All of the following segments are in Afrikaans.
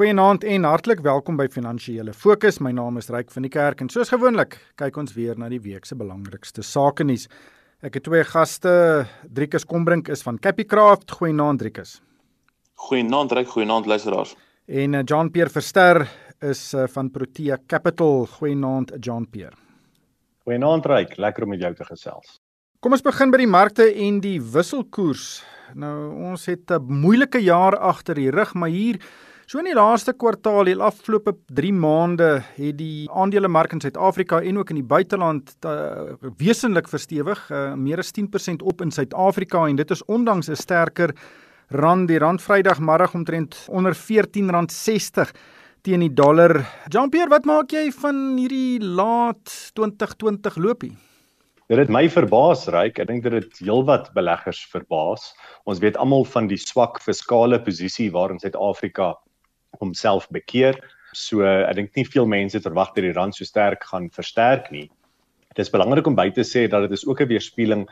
Goeienaand en hartlik welkom by Finansiële Fokus. My naam is Ryk van die Kerk en soos gewoonlik kyk ons weer na die week se belangrikste sake nuus. Ek het twee gaste, Driekus Kombrink is van Capicraft. Goeienaand Driekus. Goeienaand Ryk, goeienaand luisteraars. En uh, John Pierre Verster is uh, van Protea Capital. Goeienaand John Pierre. Goeienaand Ryk, lekker om met jou te gesels. Kom ons begin by die markte en die wisselkoers. Nou ons het 'n moeilike jaar agter die rug, maar hier So in die laaste kwartaal, die afgelope 3 maande, het die aandelemark in Suid-Afrika en ook in die buiteland uh, wesentlik verstewig, uh, meer as 10% op in Suid-Afrika en dit is ondanks 'n sterker rand. Die rand Vrydagmiddag omtrent onder R14.60 teen die dollar. Jean-Pierre, wat maak jy van hierdie laat 2020 loopie? Dit het my verbaas, Ryk. Ek dink dit het heelwat beleggers verbaas. Ons weet almal van die swak fiskale posisie waarin Suid-Afrika homself bekeer. So ek dink nie veel mense verwag dat die rand so sterk gaan versterk nie. Dit is belangrik om by te sê dat dit is ook 'n weerspieëling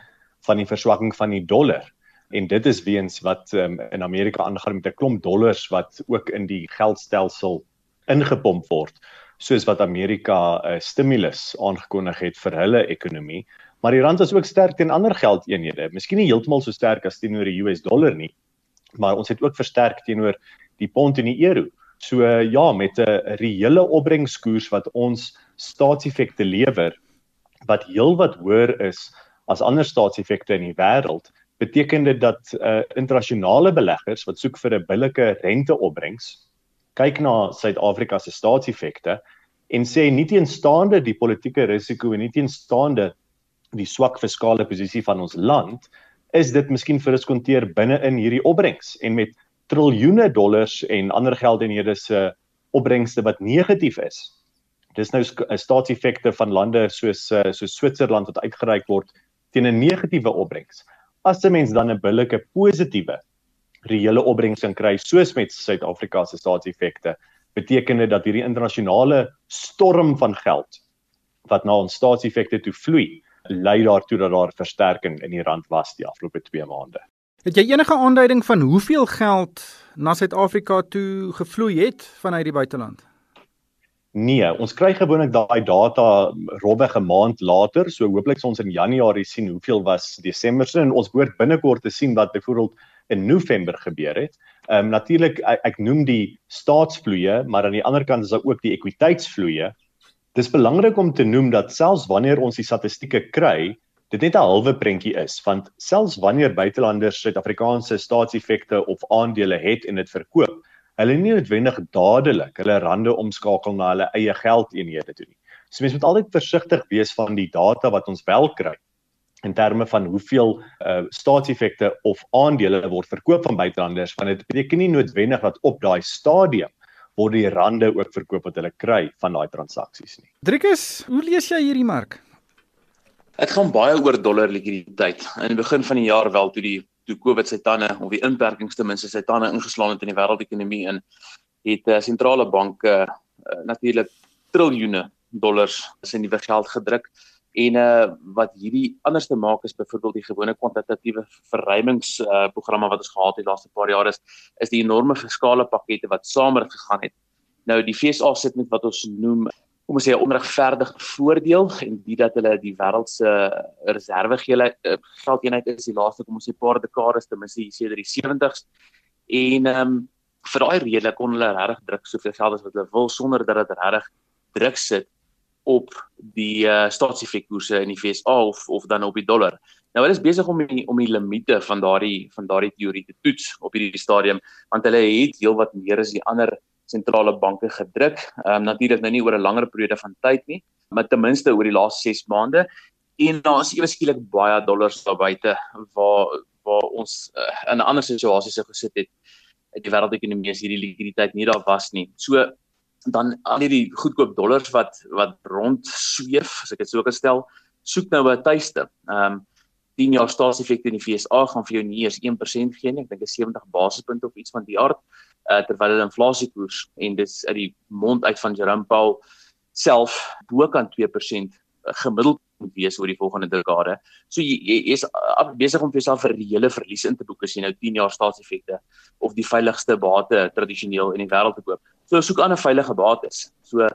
van die verswakking van die dollar en dit is weens wat um, in Amerika aangaan met 'n klomp dollars wat ook in die geldstelsel ingepomp word soos wat Amerika 'n uh, stimulus aangekondig het vir hulle ekonomie maar die rand is ook sterk teen ander geldeenhede miskien nie heeltemal so sterk as teenoor die US dollar nie maar ons het ook versterk teenoor die pond en die euro. So ja, met 'n reële opbrengskoers wat ons staatseffekte lewer wat heelwat hoër is as ander staatseffekte in die wêreld, beteken dit dat uh, internasionale beleggers wat soek vir 'n billike renteopbrengs kyk na Suid-Afrika se staatseffekte en sê nie teenstaande die politieke risiko en nie teenstaande die swak fiskale posisie van ons land is dit miskien vir ons konteer binne in hierdie opbrengs. En met triljoene dollars en ander geldeenhede se opbrengste wat negatief is. Dis nou staatseffekte van lande soos eh, so Switserland wat uitgereik word teen 'n negatiewe opbrengs. As 'n mens dan 'n billike positiewe reële opbrengs kan kry soos met Suid-Afrika se staatseffekte, beteken dit dat hierdie internasionale storm van geld wat na ons staatseffekte toe vloei, lei daartoe dat daar versterking in die rand was die afgelope 2 maande. Het jy enige aanduiding van hoeveel geld na Suid-Afrika toe gevloei het vanuit die buiteland? Nee, ons kry gewoonlik daai data robbe 'n maand later, so hooplik ons in Januarie sien hoeveel was Desember se en ons behoort binnekort te sien wat byvoorbeeld in November gebeur het. Ehm um, natuurlik ek, ek noem die staatsvloeye, maar aan die ander kant is daar ook die ekwiteitsvloeye. Dis belangrik om te noem dat selfs wanneer ons die statistieke kry, dit net 'n halwe prentjie is want selfs wanneer buitelanders Suid-Afrikaanse staatseffekte of aandele het en dit verkoop, hulle nie noodwendig dadelik hulle rande omskakel na hulle eie geldeenhede toe nie. So mense moet altyd versigtig wees van die data wat ons wel kry in terme van hoeveel uh, staatseffekte of aandele word verkoop van buitelanders want dit beteken nie noodwendig dat op daai stadium word die rande ook verkoop wat hulle kry van daai transaksies nie. Driekus, hoe lees jy hierdie mark? Dit gaan baie oor dollar likwiditeit. In die begin van die jaar wel toe die toe Covid sy tande of die inperkings ten minste sy tande ingeslaan het in die wêreldekonomie in het uh, sentrale banke uh, natuurlik triljoene dollars in nuwe geld gedruk en uh, wat hierdie anders te maak is byvoorbeeld die gewone kwantitatiewe verruimings uh, programme wat ons gehad het die laaste paar jare is is die enorme fiskale pakkette wat saam gegaan het. Nou die FSA sit met wat ons noem kom ons sê 'n onregverdige voordeel en dit dat hulle die wêreld se reserve eh, geldeenheid is die laaste kom ons sê paar dekades ten minste sedert die 70s en ehm um, vir daai rede kon hulle regtig druk soveel geld as wat hulle wil sonder dat dit regtig druk sit op die uh, staatseffekkoerse in die FSA of of dan op die dollar. Nou hulle is besig om die, om die limite van daardie van daardie teorie te toets op hierdie stadium want hulle het heelwat meer as die ander sentrale banke gedruk. Ehm um, natuurlik nou nie oor 'n langer periode van tyd nie, maar ten minste oor die laaste 6 maande. En daar is ewe skielik baie dollars daar buite waar waar ons uh, in 'n ander situasie sou gesit het uit die wêreldekonomie as hierdie likwiditeit nie daar was nie. So dan al hierdie goedkoop dollars wat wat rond sweef, as ek dit so kan stel, soek nou 'n tuiste. Ehm um, 10 jaar staatseffekte in die FSA gaan vir jou nie eers 1% gee nie. Ek dink is 70 basispunte of iets van die aard uh, terwyl hulle inflasiekoers en dis uit die mond uit van Jerome Powell self bokant 2% gemiddeld moet wees oor die volgende dekade. So jy, jy is besig om vir jouself 'n reële verlies in te boek as jy nou 10 jaar staatseffekte of die veiligste bate tradisioneel in die wêreld te koop. So soek ander veilige bates. So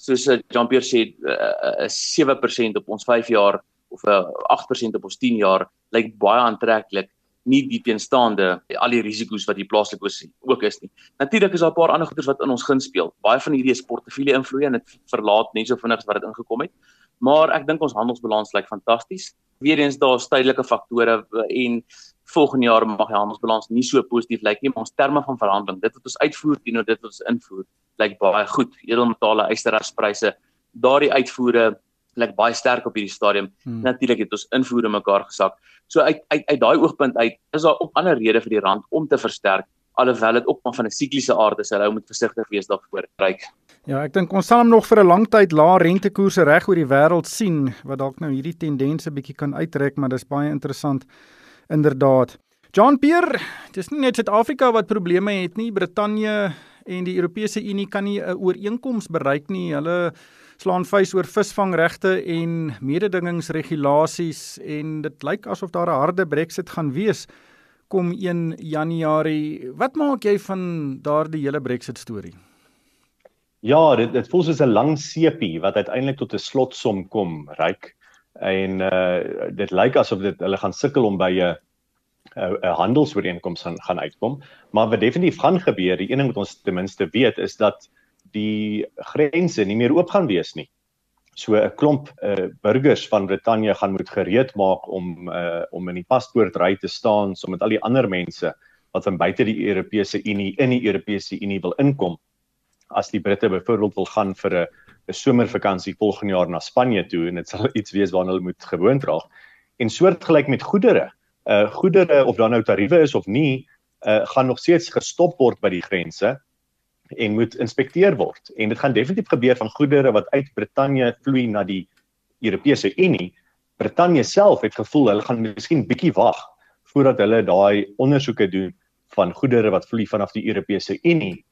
soos eh, Jean-Pierre sê, 'n uh, 7% op ons 5 jaar of 'n uh, 8% op ons 10 jaar lyk baie aantreklik nie die teenstaande al die risiko's wat die plaaslike ook is nie. Natuurlik is daar 'n paar ander goeders wat in ons gun speel. Baie van hierdie is portefeulje invloed en dit verlaat net so vinnig as wat dit ingekom het. Maar ek dink ons handelsbalans lyk fantasties. Weereens daar is tydelike faktore en volgende jaar mag die handelsbalans nie so positief lyk nie, maar ons terme van verhandeling, dit wat ons uitvoer teenoor dit wat ons invoer, lyk baie goed. Edelmetale, ysterraspryse, daardie uitvoere lyk baie sterk op hierdie stadium. Hmm. Natuurlik het ons invoere mekaar gesak. So uit uit uit daai oogpunt uit is daar ook ander redes vir die rand om te versterk alhoewel dit ook maar van 'n sikliese aard is. Hulle moet versigtig wees daarvoor. Ryk. Ja, ek dink ons sal hom nog vir 'n lang tyd lae rentekoerse reg oor die wêreld sien wat dalk nou hierdie tendense bietjie kan uittrek, maar dis baie interessant inderdaad. John Pierre, dis nie net Suid-Afrika wat probleme het nie, Brittanje en die Europese Unie kan nie 'n ooreenkoms bereik nie. Hulle slaan vuis oor visvangregte en mededingingsregulasies en dit lyk asof daar 'n harde Brexit gaan wees kom 1 Januarie. Wat maak jy van daardie hele Brexit storie? Ja, dit dit voel soos 'n lang sepie wat uiteindelik tot 'n slotsom kom, ryk. En uh dit lyk asof dit hulle gaan sukkel om by 'n 'n handelsooreenkoms gaan gaan uitkom, maar wat definitief gaan gebeur, die een ding wat ons ten minste weet is dat die grense nie meer oop gaan wees nie. So 'n klomp uh, burgers van Brittanje gaan moet gereed maak om uh, om in die paspoortry te staan saam so met al die ander mense wat van buite die Europese Unie in die Europese Unie wil inkom. As die Britte byvoorbeeld wil gaan vir 'n 'n somervakansie volgende jaar na Spanje toe en dit sal iets wees waarna hulle moet gewoond raak. En soortgelyk met goedere, uh goedere of dan nou tariewe is of nie, uh gaan nog steeds gestop word by die grense en moet inspekteer word. En dit gaan definitief gebeur van goedere wat uit Brittanje vloei na die Europese Unie. Brittanje self het gevoel hulle gaan miskien bietjie wag voordat hulle daai ondersoeke doen van goedere wat vloei vanaf die Europese Unie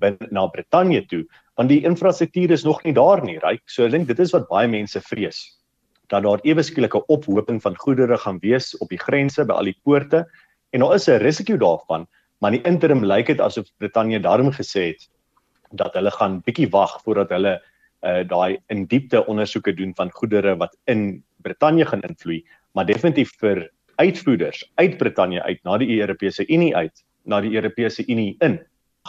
binne na Brittanje toe, want die infrastruktuur is nog nie daar nie, right? So ek dink dit is wat baie mense vrees dat daar ewe skielike ophoping van goedere gaan wees op die grense by al die poorte en daar is 'n risiko daarvan maar in die interim lyk dit asof Brittanje daarom gesê het dat hulle gaan bietjie wag voordat hulle uh daai in diepte ondersoeke doen van goedere wat in Brittanje gaan invloei, maar definitief vir uitvoerders uit Brittanje uit na die Europese Unie uit, na die Europese Unie in,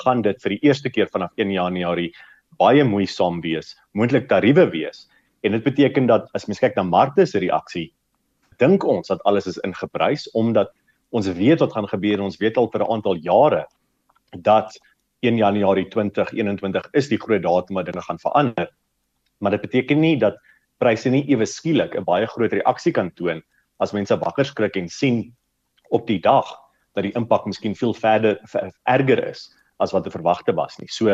gaan dit vir die eerste keer vanaf 1 Januarie baie moeisaam wees, moontlik tariewe wees. En dit beteken dat as mens kyk na markte se reaksie, dink ons dat alles is ingeprys omdat ons weet wat gaan gebeur en ons weet al vir 'n aantal jare dat 1 Januarie 2021 is die groot datum wat dinge gaan verander. Maar dit beteken nie dat pryse nie ewe skielik 'n baie groot reaksie kan toon as mense wakker skrik en sien op die dag dat die impak miskien veel verder ver, erger is as wat te verwagte was nie. So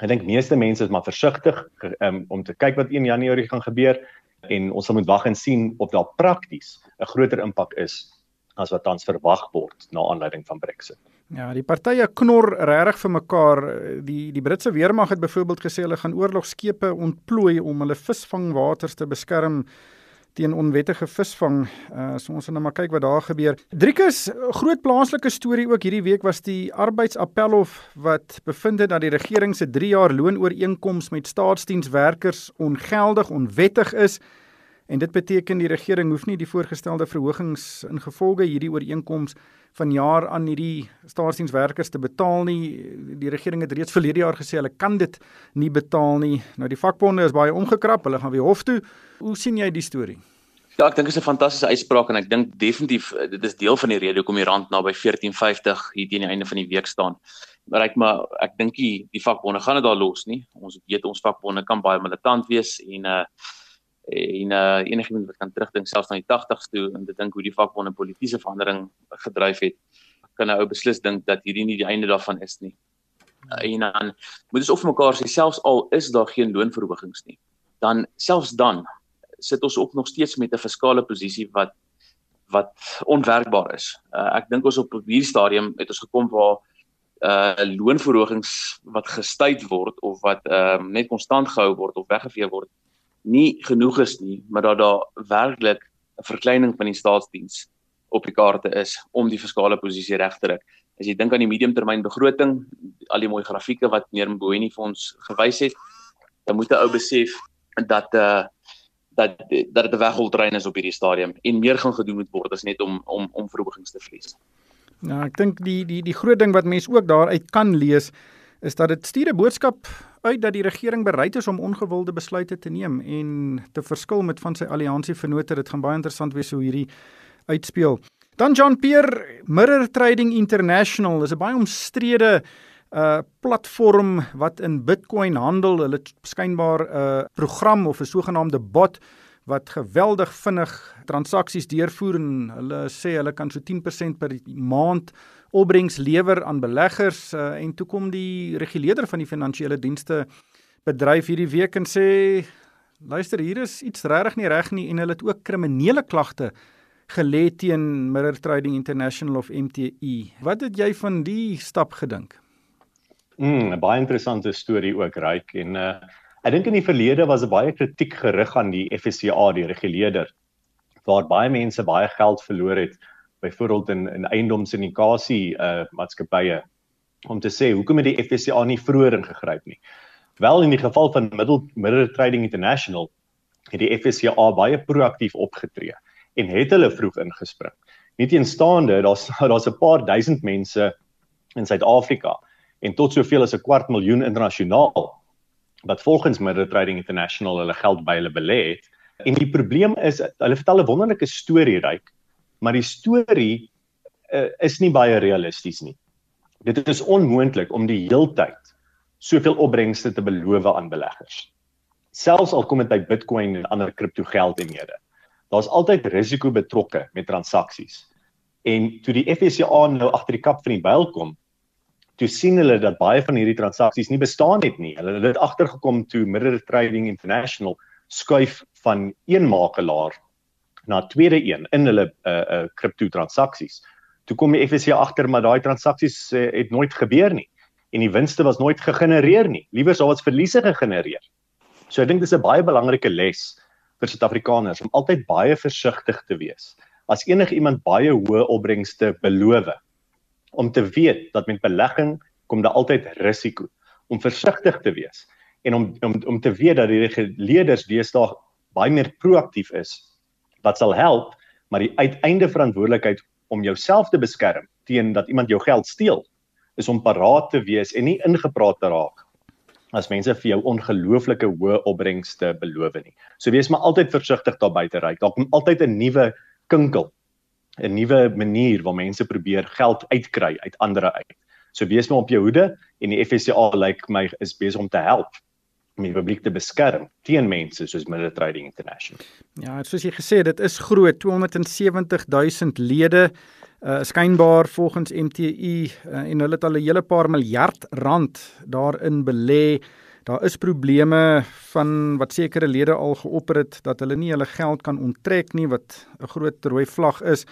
ek dink meeste mense is maar versigtig um, om te kyk wat 1 Januarie gaan gebeur en ons moet wag en sien of daar prakties 'n groter impak is as wat tans verwag word na aanleiding van Brexit. Ja, die partye knor regtig vir mekaar. Die die Britse weermag het byvoorbeeld gesê hulle gaan oorlogskepe ontplooi om hulle visvangwaters te beskerm teen onwettige visvang. Uh so ons gaan nou maar kyk wat daar gebeur. Driekus, groot plaaslike storie ook hierdie week was die arbeidsappelhof wat bevind het dat die regering se 3 jaar loonooreenkoms met staatsdienswerkers ongeldig, onwettig is. En dit beteken die regering hoef nie die voorgestelde verhogings ingevolge hierdie ooreenkoms van jaar aan hierdie staatsdienswerkers te betaal nie. Die regering het reeds verlede jaar gesê hulle kan dit nie betaal nie. Nou die vakbonde is baie omgekrap, hulle gaan weer hof toe. Hoe sien jy die storie? Ja, ek dink dit is 'n fantastiese uitspraak en ek dink definitief eh, dit is deel van die rede hoekom die rand naby 14.50 hier teen die einde van die week staan. Maar ek maar ek dink die, die vakbonde gaan dit daar los nie. Ons weet ons vakbonde kan baie militant wees en uh en uh enigiemand wat kan terugdink selfs na die 80s toe en dit dink hoe die vakbonde politieke verandering gedryf het kan nou beslis dink dat hierdie nie die einde daarvan is nie. Uh, en dan moet ons of mekaar sê selfs al is daar geen loonverhogings nie, dan selfs dan sit ons ook nog steeds met 'n fiskale posisie wat wat onwerkbaar is. Uh, ek dink ons op hierdie stadium het ons gekom waar uh loonverhogings wat gestuit word of wat ehm uh, net konstant gehou word of weggevee word nie genoeg is nie, maar dat daar werklik 'n verkleining van die staatsdiens op die kaarte is om die fiskale posisie reg te ruk. As jy dink aan die mediumtermynbegroting, al die mooi grafieke wat meneer Mboweni vir ons gewys het, dan moet 'n ou besef dat uh dat dat dit 'n wegholtrein is op hierdie stadium en meer gaan gedoen moet word as net om om om verhogings te vlees. Nou, ek dink die die die groot ding wat mense ook daaruit kan lees is dat dit stuur 'n boodskap uit dat die regering bereid is om ongewilde besluite te neem en te verskil met van sy alliansievennote. Dit gaan baie interessant wees hoe hierdie uitspeel. Dan John Pierre Mirror Trading International is 'n baie omstrede uh platform wat in Bitcoin handel. Hulle skynbaar 'n uh, program of 'n sogenaamde bot wat geweldig vinnig transaksies deurvoer en hulle sê hulle kan so 10% per maand opbrengs lewer aan beleggers uh, en toe kom die reguleerder van die finansiële dienste bedryf hierdie week en sê luister hier is iets regtig nie reg nie en hulle het ook kriminele klagte gelê teen Mirror Trading International of MTE. Wat het jy van die stap gedink? Mm, 'n baie interessante storie ook, Ryk. En uh ek dink in die verlede was 'n baie kritiek gerig aan die FSCA, die reguleerder, waar baie mense baie geld verloor het, byvoorbeeld in in eiendomsindikasie uh maatskappye om te sê hoekom het die FSCA nie vroeër ingegryp nie. Wel in die geval van Middle Mirror Trading International het die FSCA baie proaktief opgetree en het hulle vroeg ingespring. Nie teenstaande daar's daar's 'n paar duisend mense in Suid-Afrika en tot soveel as 'n kwart miljoen internasionaal wat volgens Mirror Trading International hulle geld by hulle belê het. En die probleem is hulle vertel 'n wonderlike storie ryk, maar die storie uh, is nie baie realisties nie. Dit is onmoontlik om die heeltyd soveel opbrengste te beloof aan beleggers. Selfs al kom dit by Bitcoin en ander kriptogeldeenhede daar's altyd risiko betrokke met transaksies. En toe die FSCA nou agter die kap van die byl kom, toe sien hulle dat baie van hierdie transaksies nie bestaan het nie. Hulle het agtergekom toe Mirror Trading International skuif van een makelaar na tweede een in hulle uh uh kripto transaksies. Toe kom die FSCA agter maar daai transaksies uh, het nooit gebeur nie en die winste was nooit gegenereer nie. Liewer sou wat verliese gegenereer. So ek dink dis 'n baie belangrike les vir Suid-Afrikaners om altyd baie versigtig te wees. As enige iemand baie hoë opbrengste beloof, om te weet dat met belegging kom daar altyd risiko, om versigtig te wees en om om om te weet dat die leerders deesdae baie meer proaktief is wat sal help, maar die uiteinde verantwoordelikheid om jouself te beskerm teen dat iemand jou geld steel is om paraat te wees en nie ingepraat te raak as mense vir jou ongelooflike hoë opbrengste beloof nie. So wees maar altyd versigtig daar buite ry. Daar kom altyd 'n nuwe kinkel, 'n nuwe manier waar mense probeer geld uitkry uit ander uit. So wees maar op jou hoede en die FSCA lyk like my is besig om te help om die publiek te beskerm teen mense soos Mirror Trading International. Ja, soos jy gesê het, dit is groot, 270 000 lede uh skynbaar volgens MTU uh, en hulle het al 'n hele paar miljard rand daarin belê. Daar is probleme van wat sekere lede al geopper het dat hulle nie hulle geld kan onttrek nie wat 'n groot rooi vlag is.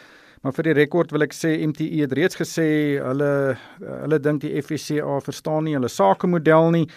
Maar vir die rekord wil ek sê MTU het reeds gesê hulle uh, hulle dink die FSCA verstaan nie hulle sakemodel nie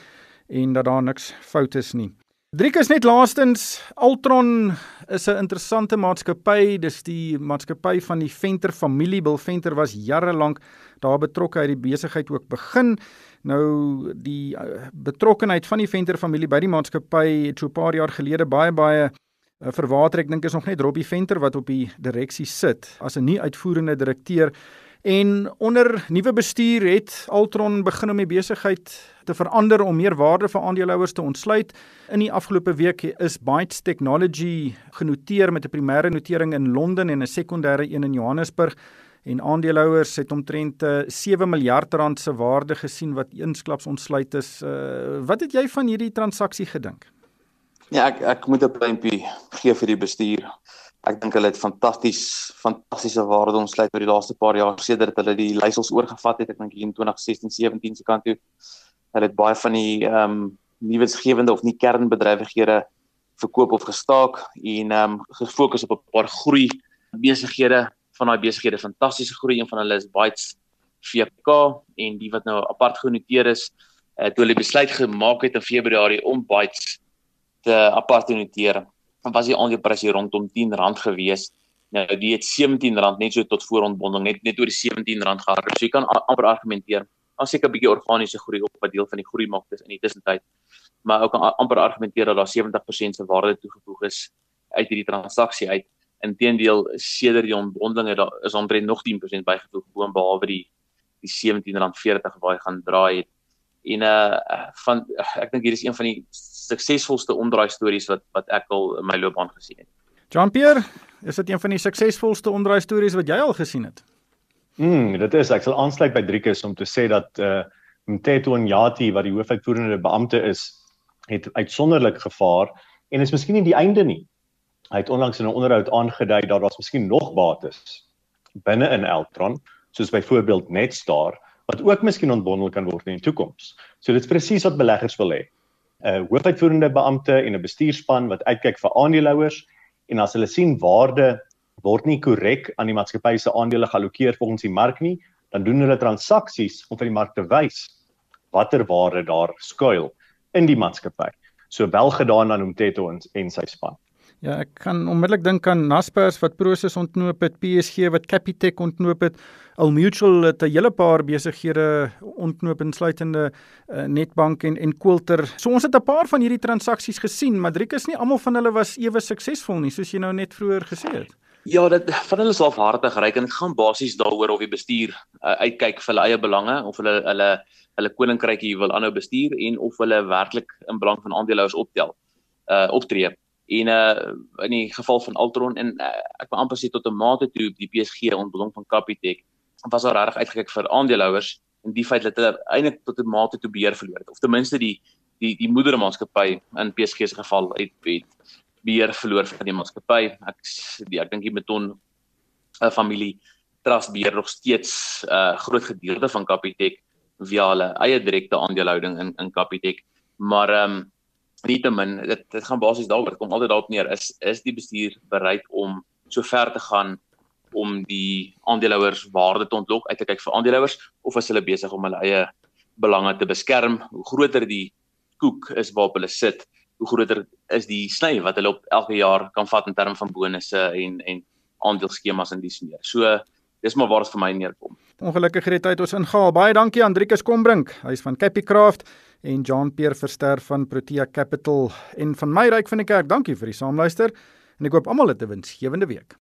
en dat daar niks fout is nie. Driekus net laastens Altron is 'n interessante maatskappy. Dis die maatskappy van die Venter familie. Bill Venter was jare lank daar betrokke uit die besigheid ook begin. Nou die uh, betrokkenheid van die Venter familie by die maatskappy het so 'n paar jaar gelede baie baie uh, verwater. Ek dink is nog net Robbie Venter wat op die direksie sit as 'n nie uitvoerende direkteur. En onder nuwe bestuur het Altron begin om die besigheid te verander om meer waarde vir aandeelhouers te ontsluit. In die afgelope week is Bytes Technology genoteer met 'n primêre notering in Londen en 'n sekondêre een in Johannesburg en aandeelhouers het omtrent 7 eh, miljard rand se waarde gesien wat eensklaps ontsluit is. Uh, wat het jy van hierdie transaksie gedink? Ja, ek ek moet 'n pleintjie gee vir die bestuur ek dink hulle het fantasties fantastiese waarde ontsluit oor die laaste paar jaar sedert hulle die leiersels oorgevat het. Ek dink in 2016 17 se kant toe hulle het baie van die ehm um, nuwensgewende of nie kernbedrywighede verkoop of gestaak en ehm um, gefokus op 'n paar groei besighede. Van daai besighede fantastiese groei. Een van hulle is Bytes VK en die wat nou apart genoteer is uh, toe hulle besluit gemaak het in Februarie om Bytes te apart te noteer was die aandeleprys hier rondom R10 gewees Nou die het R17 net so tot voorontbonding net net oor die R17 gehardloop. So jy kan amper argumenteer as seker 'n bietjie organiese groei op wat deel van die groei maak dis in die tussentyd. Maar ook amper argumenteer dat daar 70% se waarde toegevoeg is uit hierdie transaksie uit. Inteendeel sedert die ontbondeling het daar is omtrent nog 10% bygevoeg boonbehalwe die die R17.40 waar hy gaan draai het. En uh van ek dink hier is een van die suksesvolste omdraai stories wat wat ek al in my loopbaan gesien het. Jean-Pierre, is dit een van die suksesvolste omdraai stories wat jy al gesien het? Mm, dit is ek sal aansluit by Driekus om te sê dat uh Mteto Nyati wat die hoofuitvoerende beampte is, het uitsonderlik gevaar en is miskien nie die einde nie. Hy het onlangs in 'n onderhoud aangedui dat daar's miskien nog bates binne in Eltron, soos byvoorbeeld Netstar wat ook miskien ontbondel kan word in die toekoms. So dit is presies wat beleggers wil hê. 'n Hoofuitvoerende beampte en 'n bestuurspan wat uitkyk vir aandeelhouers en as hulle sien waarde word nie korrek aan die maatskappy se aandele geallokeer volgens die mark nie, dan doen hulle transaksies om vir die mark te wys watter waarde daar skuil in die maatskappy. So wel gedaan aan Umteto en, en sy span. Ja, ek kan onmiddellik dink aan Naspers wat Prosus ontnoop het, PSG wat Capitec ontnoop het, Al Mutual het 'n hele paar besighede ontnoop insluitende uh, Netbank en en Quilter. So ons het 'n paar van hierdie transaksies gesien, maar Driek is nie almal van hulle was ewe suksesvol nie, soos jy nou net vroeër gesê het. Ja, dit van hulle self hartig ry en dit gaan basies daaroor of die bestuur uh, uitkyk vir hulle eie belange of hulle hulle hulle koninkrykie wil aanhou bestuur en of hulle werklik in belang van aandeelhouers optel uh optree. En uh in die geval van Altron en uh, ek wil amper sê tot 'n mate toe die PSG ontbinding van Capitec was daar regtig uitgekyk vir aandeelhouers en die feit dat hulle eintlik tot 'n mate toe beheer verloor het of ten minste die die die moedermaatskappy in PSG se geval het, het beheer verloor van die maatskappy. Ek die, ek dink die Meton uh, familie trust beheer nog steeds 'n uh, groot gedeelte van Capitec via hulle eie direkte aandelehouding in in Capitec. Maar ehm um, nietemin dit dit gaan basies daaroor kom altyd daarop neer is is die bestuur bereid om so ver te gaan om die aandeelhouers waarde te ontlok uit te kyk vir aandeelhouers of is hulle besig om hulle eie belange te beskerm hoe groter die koek is waarop hulle sit hoe groter is die sny wat hulle op elke jaar kan vat in terme van bonusse en en aandeelskemas en dis meer. So dis maar waar dit vir my neerkom. Ongelukkig het tyd ons ingehaal. Baie dankie Andrikus Kombrink. Hy's van Capicraft en John Pierre Verster van Protea Capital en van my ryk van die kerk. Dankie vir die saamluister en ek hoop almal het 'n winsgewende week.